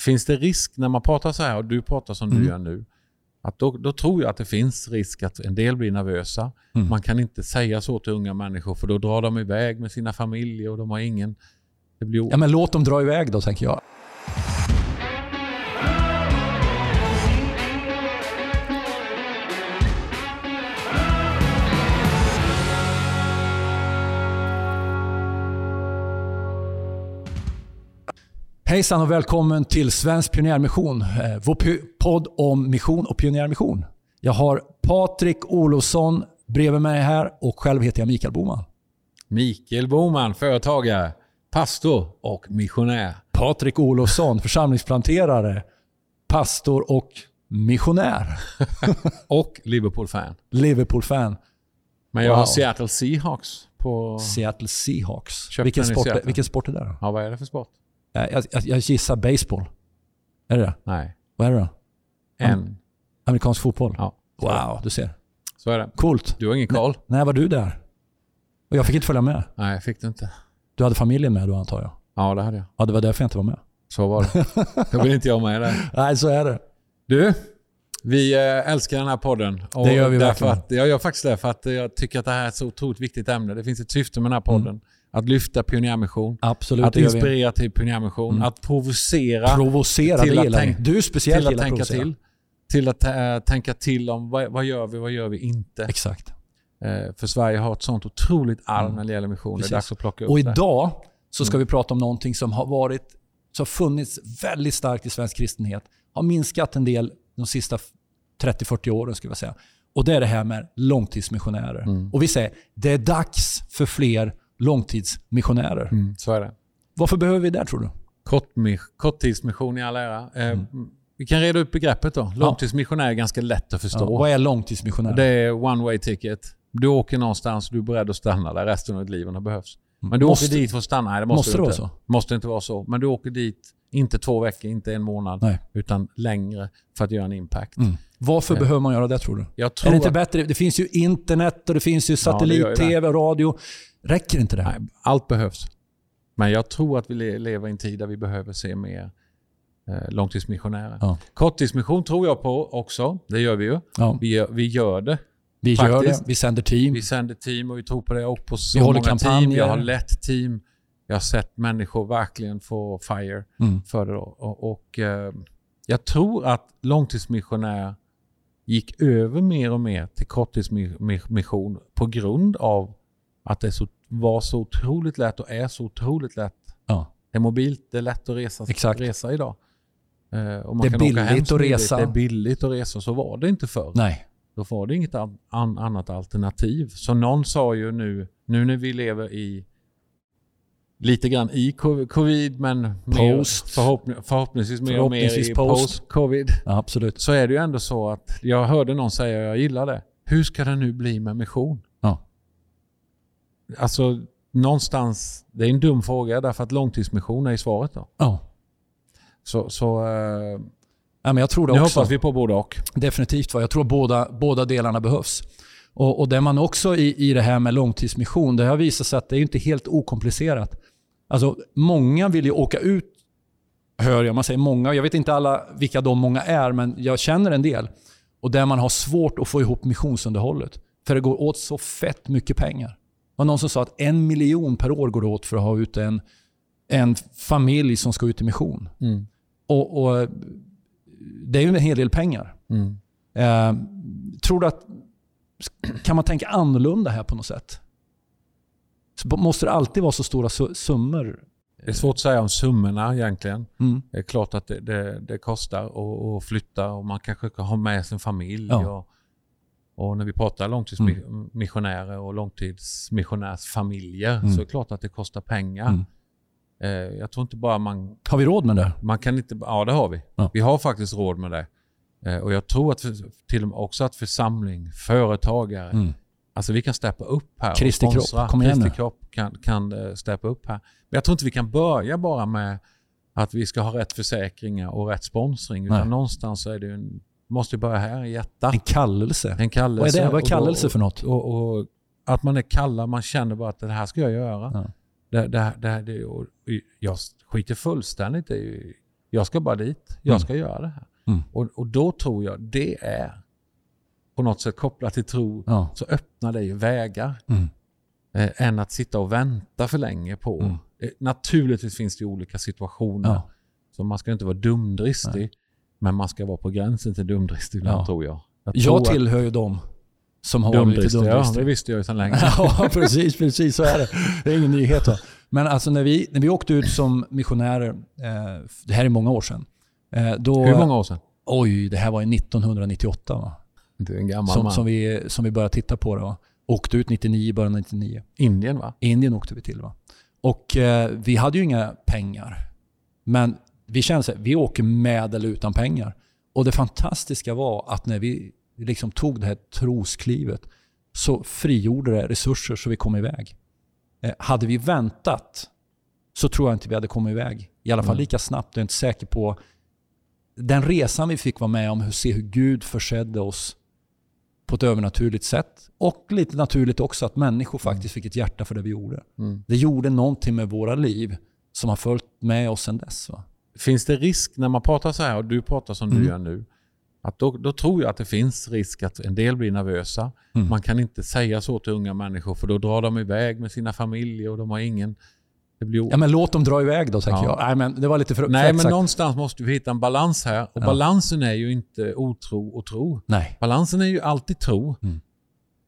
finns det risk när man pratar så här och du pratar som Mm. du gör nu, att då, då tror jag att det finns risk att en del blir nervösa. Mm. Man kan inte säga så till unga människor för då drar de iväg med sina familjer och de har ingen... Det blir Ja, men låt dem dra iväg då, tänker jag. Hejsan och välkommen till Svensk Pionjärmission. eh, Vår podd om mission och pionjärmission. Jag har Patrik Olofsson bredvid mig här och själv heter jag Mikael Boman. Mikael Boman, företagare, pastor och missionär. Patrik Olofsson, församlingsplanterare, pastor och missionär. Och Liverpool-fan. Liverpool-fan. Men jag Wow. har Seattle Seahawks på... Seattle Seahawks. Vilken sport, vilken sport är det då? Ja, vad är det för sport? Jag, jag, jag gissar baseball. Är det det? Nej. Vad är det då? En. Amerikansk fotboll? Ja. Wow, du ser. Så är det. Coolt. Du har ingen koll? När var du där? Och jag fick inte följa med. Nej, jag fick det inte. Du hade familjen med då antar jag? Ja, det hade jag. Ja, det var därför jag inte var med. Så var det. Då vill inte jag med där. Nej, så är det. Du, vi eh, älskar den här podden. Och Det gör vi därför verkligen. Att, jag gör faktiskt det, för att jag tycker att det här är ett så otroligt viktigt ämne. Det finns ett syfte med den här podden. Att lyfta pionjärmission. Absolut, Att inspirera till pionjärmission. Mm. Att provocera Provocera, till det att tänk- Du speciellt till att tänka provocera. till. Till att äh, tänka till om vad, vad gör vi, vad gör vi inte. Exakt. Eh, för Sverige har ett sånt otroligt arv Mm. när det gäller mission. Det är dags att plocka upp Och det. idag så ska Mm. vi prata om någonting som har varit som funnits väldigt starkt i svensk kristenhet. Har minskat en del de sista 30-40 åren skulle jag säga. Och det är det här med långtidsmissionärer. Mm. Och vi säger det är dags för fler långtidsmissionärer. Mm, så är det. Varför behöver vi det tror du? Korttidsmission i all ära. Eh, Mm. Vi kan reda ut begreppet då. Långtidsmissionär är ganska lätt att förstå. Ja, vad är långtidsmissionär? Det är one way ticket. Du åker någonstans och du är beredd att stanna där resten av ditt liv om det behövs. Mm. Men du Måste- åker dit för att stanna. Nej, det måste, måste det vara så? måste inte vara så. Men du åker dit, inte två veckor, inte en månad, Nej. utan längre för att göra en impact. Mm. Varför Ja. behöver man göra det tror du? Jag Är tror det inte att, bättre? Det finns ju internet och det finns ju Ja, gör satellit-tv och radio. Räcker inte det? nej, allt behövs. Men jag tror att vi le- lever i en tid där vi behöver se mer eh, långtidsmissionärer. Ja. Korttidsmission tror jag på också. Det gör vi ju. Ja. Vi gör, vi gör det. Vi gör Faktiskt. det. Vi sänder team. Vi sänder team och vi tror på det. Och på så Vi håller många team. kampanjer. Jag har lett team. Jag har sett människor verkligen få fire Mm. för det. Då. Och, och, eh, jag tror att långtidsmissionär gick över mer och mer till korttidsmission på grund av att det så, var så otroligt lätt och är så otroligt lätt. Ja. Det är mobilt, det är lätt att resa, Exakt. resa idag. Eh, och man Det är kan åka hem billigt att resa. Det är billigt att resa. Så var det inte förr. Nej. Då var det inget an, an, annat alternativ. Så någon sa ju nu, nu när vi lever i lite grann i co- covid men Post. förhoppning, förhoppningsvis mer och mer i post. post-covid. Ja, absolut. Så är det ju ändå så att jag hörde någon säga, jag gillar det. Hur ska det nu bli med mission? Ja. Alltså någonstans, det är en dum fråga därför att långtidsmission är svaret då. Ja. Så, så eh, Ja, men jag tror det nu också. hoppas vi på både och. Definitivt. Va? Jag tror båda, båda delarna behövs. Och, och det man också i, i det här med långtidsmission, det har visat sig att det är inte helt okomplicerat. Alltså, många vill ju åka ut, hör jag. Man säger många. Jag vet inte alla vilka de många är, men jag känner en del. Och där man har svårt att få ihop missionsunderhållet. För det går åt så fett mycket pengar. Det var någon som sa att en miljon per år går det åt för att ha ut en, en familj som ska ut i mission. Mm. Och, och Det är ju en hel del pengar. Mm. Eh, tror du att... Kan man tänka annorlunda här på något sätt? Så måste det alltid vara så stora su- summor? Det är svårt att säga om summorna egentligen. Mm. Det är klart att det, det, det kostar att, att flytta och man kanske kan ha med sin familj. Ja. Och, och när vi pratar långtidsmissionärer och långtidsmissionärsfamiljer Mm. så är det klart att det kostar pengar. Mm. Eh, jag tror inte bara man... Har vi råd med det? Man kan inte... Ja, det har vi. Ja. Vi har faktiskt råd med det. Eh, och jag tror att för, till och med också att församling, företagare, Mm. Alltså vi kan steppa upp här. och Kristi kropp, kom igen Kristi kropp kan, kan eh, steppa upp här. Men jag tror inte vi kan börja bara med att vi ska ha rätt försäkringar och rätt sponsring. Utan Nej. någonstans så är det en, måste börja här i hjärtat. En kallelse. En kallelse. Vad är det? Vad är och kallelse för något? Och, och, att man är kallad, man känner bara att det här ska jag göra. Ja. Det, det, det, det, och jag skiter fullständigt i Jag ska bara dit. Jag Mm. ska göra det här. Mm. Och, och då tror jag det är på något sätt kopplat till tro Ja. så öppnar det ju vägar Mm. eh, än att sitta och vänta för länge på. Mm. Eh, naturligtvis finns det olika situationer. Ja. Så man ska inte vara dumdristig. Men man ska vara på gränsen till dumdristig ibland Ja. tror jag. Jag, Jag tror att- tillhör ju dem som har varit lite dumdristig. Ja, dumdristig. det visste jag ju sedan länge. ja, precis, precis så är det. Det är ingen nyhet. Då. Men alltså när vi, när vi åkte ut som missionärer, eh, det här är många år sedan. Eh, då, Hur många år sedan? Oj, det här var ju 1998 va? Du är en gammal Som, man. som, vi, som vi började titta på. Va? Åkte ut 99, början av 99. Indien va? Indien åkte vi till. Va? Och eh, vi hade ju inga pengar. Men vi kände här, vi åker med eller utan pengar. Och det fantastiska var att när vi liksom tog det här trosklivet så frigjorde det resurser så vi kom iväg. Eh, hade vi väntat så tror jag inte vi hade kommit iväg. I alla fall Mm. lika snabbt. Jag är inte säker på den resan vi fick vara med om, hur se hur Gud försedde oss på ett övernaturligt sätt. Och lite naturligt också att människor faktiskt fick ett hjärta för det vi gjorde. Mm. Det gjorde någonting med våra liv som har följt med oss sedan dess. Va? Finns det risk när man pratar så här och du pratar som Mm. du gör nu? Att då, då tror jag att det finns risk att en del blir nervösa. Mm. Man kan inte säga så till unga människor för då drar de iväg med sina familjer och de har ingen... Ja, men låt dem dra iväg då, tänker Ja. jag. Nej, men det var lite för Nej, men sagt. någonstans måste vi hitta en balans här. Och Ja. balansen är ju inte otro och tro. Nej, Balansen är ju alltid tro. Mm.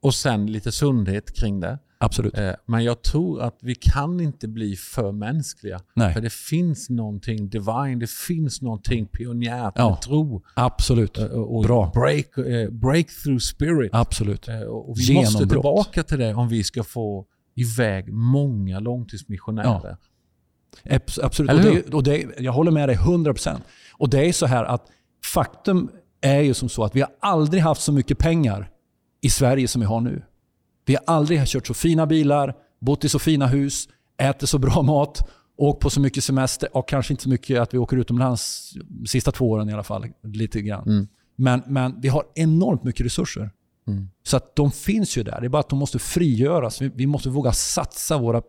Och sen lite sundhet kring det. absolut. Eh, Men jag tror att vi kan inte bli för mänskliga. Nej, För det finns någonting divine, det finns någonting pionjärt Ja. med tro. absolut. Eh, Och Bra. Break, eh, breakthrough spirit. Absolut. Eh, Och vi måste Genombrott. tillbaka till det om vi ska få iväg många långtidsmissionärer. Abs- Absolut. Och det, och det, jag håller med dig 100%. Och det är så här att faktum är ju som så att vi har aldrig haft så mycket pengar i Sverige som vi har nu. Vi har aldrig kört så fina bilar, bott i så fina hus, ätit så bra mat, åkt på så mycket semester och kanske inte så mycket att vi åker utomlands de sista två åren i alla fall. Lite grann. Mm. Men, men vi har enormt mycket resurser. Mm. Så att de finns ju där. Det är bara att de måste frigöras. Vi, vi måste våga satsa våra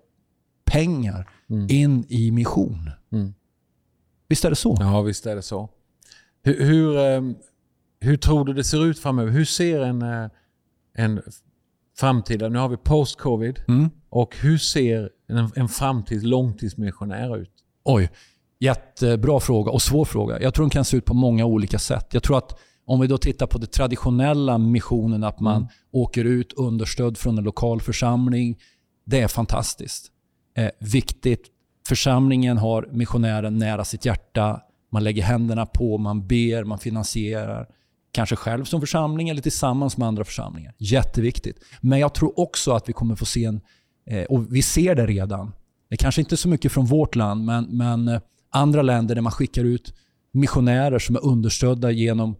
pengar Mm. in i mission. Mm. Visst är det så? Ja, visst är det så. Hur, hur, ehm, hur tror du det ser ut framöver? Hur ser en, eh, en framtida, nu har vi post-covid, Mm. och hur ser en, en framtids långtidsmissionär ut? Oj, jättebra fråga och svår fråga. Jag tror den kan se ut på många olika sätt. Jag tror att om vi då tittar på det traditionella missionen, att man Mm. åker ut understödd från en lokal församling. Det är fantastiskt. Eh, viktigt. Församlingen har missionären nära sitt hjärta. Man lägger händerna på, man ber, man finansierar. Kanske själv som församling eller tillsammans med andra församlingar. Jätteviktigt. Men jag tror också att vi kommer få se en, eh, och vi ser det redan, det kanske inte så mycket från vårt land, men, men eh, andra länder där man skickar ut missionärer som är understödda genom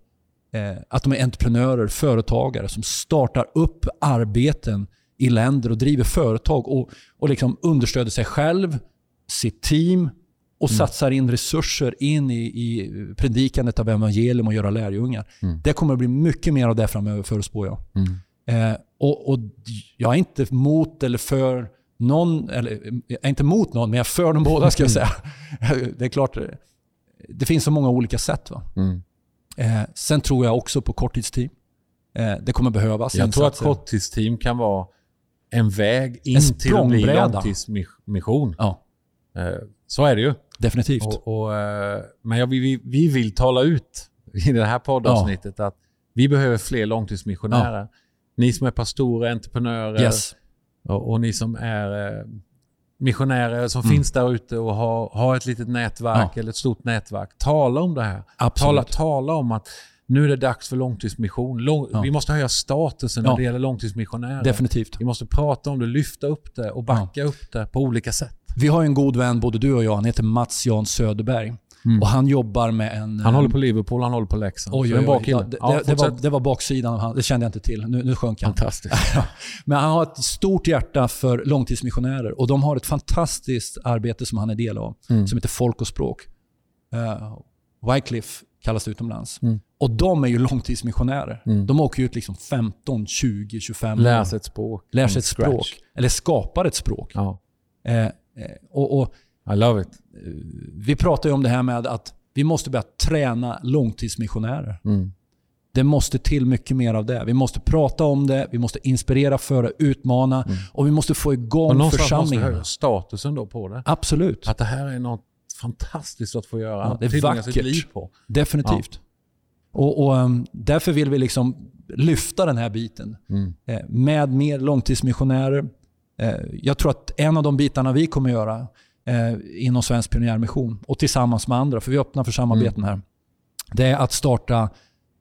att de är entreprenörer, företagare som startar upp arbeten i länder och driver företag och, och liksom understöder sig själv, sitt team och satsar in resurser in i, i predikandet av evangelium och göra lärjungar. Mm. Det kommer att bli mycket mer av det framöver förutspår jag. Eh, och, och jag är inte mot eller för någon, eller jag är inte mot någon, men jag är för dem båda ska jag säga. det är klart, eh, det finns så många olika sätt. Va? Mm. Eh, sen tror jag också på korttidsteam. Eh, det kommer behövas Jag tror att insatser. korttidsteam kan vara en väg in En till att bli långtidsmission. Ja, Eh, Så är det ju. definitivt. Och, och, eh, men jag, vi, vi vill tala ut i det här poddavsnittet att vi behöver fler långtidsmissionärer. Ni som är pastorer, entreprenörer yes. och, och ni som är eh, missionärer som Mm. finns där ute och har, har ett litet nätverk Ja. eller ett stort nätverk. Tala om det här. Absolut. Tala, tala om att nu är det dags för långtidsmission. Lång, Ja. Vi måste höja statusen Ja. när det gäller långtidsmissionärer. Definitivt. Vi måste prata om det, lyfta upp det och backa upp det på olika sätt. Vi har en god vän, både du och jag. Han heter Mats Jan Söderberg. Och han jobbar med en... Han eh, håller på Liverpool, han håller på Leksand. Oj, oj, oj. Ja, det, Ja, det, var, det var baksidan han. Det kände jag inte till. Nu, nu sjönk han. Fantastiskt. Men han har ett stort hjärta för långtidsmissionärer och de har ett fantastiskt arbete som han är del av, Mm. som heter Folk och språk. Uh, Wycliffe kallas det utomlands. Mm. Och de är ju långtidsmissionärer. Mm. De åker ut liksom 15, 20, 25 Lär år. sig ett språk. Lär sig ett scratch. språk. Eller skapar ett språk. Ja. Eh, eh, och, och I love it. vi pratar ju om det här med att vi måste börja träna långtidsmissionärer. Mm. Det måste till mycket mer av det. Vi måste prata om det, vi måste inspirera, föra, utmana och vi måste få Mm. Igång någonstans måste höja statusen då på det. Absolut. Att det här är något fantastiskt att få göra. Ja, det är sitt vackert. liv på. Definitivt. Och, och um, Därför vill vi liksom lyfta den här biten Mm. eh, med mer långtidsmissionärer. Eh, jag tror att en av de bitarna vi kommer göra eh, inom Svensk Pionjärmission och tillsammans med andra, för vi öppnar för samarbeten här, det är att starta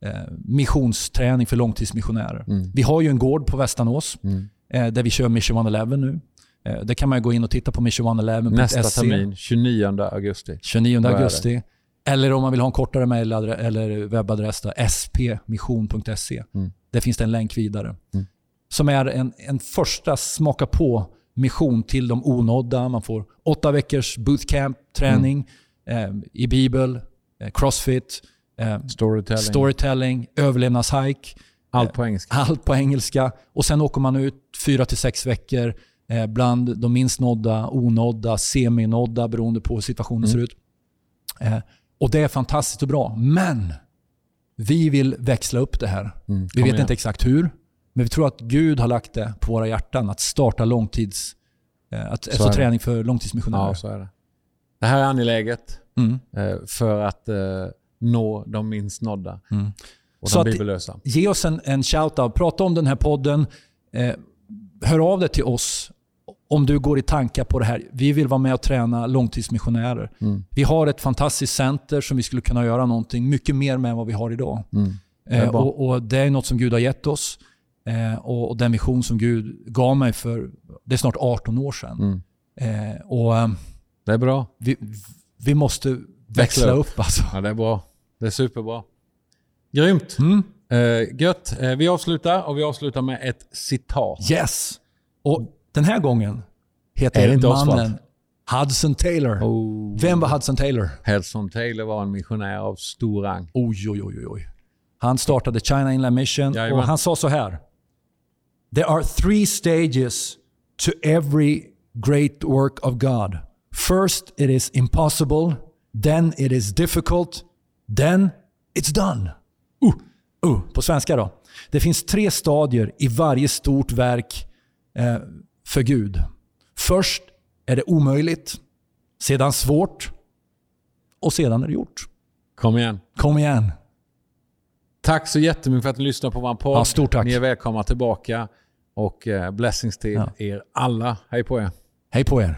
eh, missionsträning för långtidsmissionärer. Mm. Vi har ju en gård på Västanås Mm. eh, där vi kör Mission 111 nu. Eh, där kan man gå in och titta på mission111.se. Nästa termin, 29 augusti. 29 Vad är det? augusti. Eller om man vill ha en kortare mejl eller webbadress, spmission.se. Mm. Där finns det en länk vidare. Mm. Som är en, en första smaka på mission till de onådda. Man får åtta veckors bootcamp, träning eh, i bibel, eh, crossfit, eh, Storytelling. storytelling, överlevnadshike. Allt på engelska. Allt på engelska. Och Sen åker man ut fyra till sex veckor eh, bland de minst nådda, onådda, seminådda beroende på hur situationen Mm. ser ut. Eh, och Det är fantastiskt och bra. Men vi vill växla upp det här. Mm. Vi vet igen. inte exakt hur, men vi tror att Gud har lagt det på våra hjärtan att starta långtids... Eh, att, Så alltså träning för långtidsmissionärer. Ja, så är det. Det här är angeläget Mm. eh, för att eh, nå de minst nådda Mm. och Så de att- bibellösa. Ge oss en, en shout-out. Prata om den här podden. Hör av dig till oss om du går i tankar på det här. Vi vill vara med och träna långtidsmissionärer. Mm. Vi har ett fantastiskt center som vi skulle kunna göra någonting mycket mer med än vad vi har idag. Mm. Det är Eh, och, och Det är något som Gud har gett oss. Eh, och, och Den vision som Gud gav mig för det är snart 18 år sedan. Mm. Eh, och eh, Det är bra. vi, vi måste växla upp. alltså. Ja, det är bra. Det är superbra. Grymt. Mm. Eh, gött. Eh, vi avslutar och vi avslutar med ett citat. Yes! Och den här gången heter det inte mannen Oswald? Hudson Taylor. Oh. Vem var Hudson Taylor? Hudson Taylor var en missionär av stor rang. Oj, oj, oj, oj. Han startade China Inland Mission Jajamän. och han sa så här. There are three stages to every great work of God. First it is impossible, then it is difficult, then it's done. Uh, uh, på svenska då. Det finns tre stadier i varje stort verk eh, för Gud. Först är det omöjligt, sedan svårt och sedan är det gjort. Kom igen. Kom igen. Tack så jättemycket för att ni lyssnade på vår podd. Ja, stort tack. Ni är välkomna tillbaka. Och eh, blessings till Ja. er alla. Hej på er. Hej på er.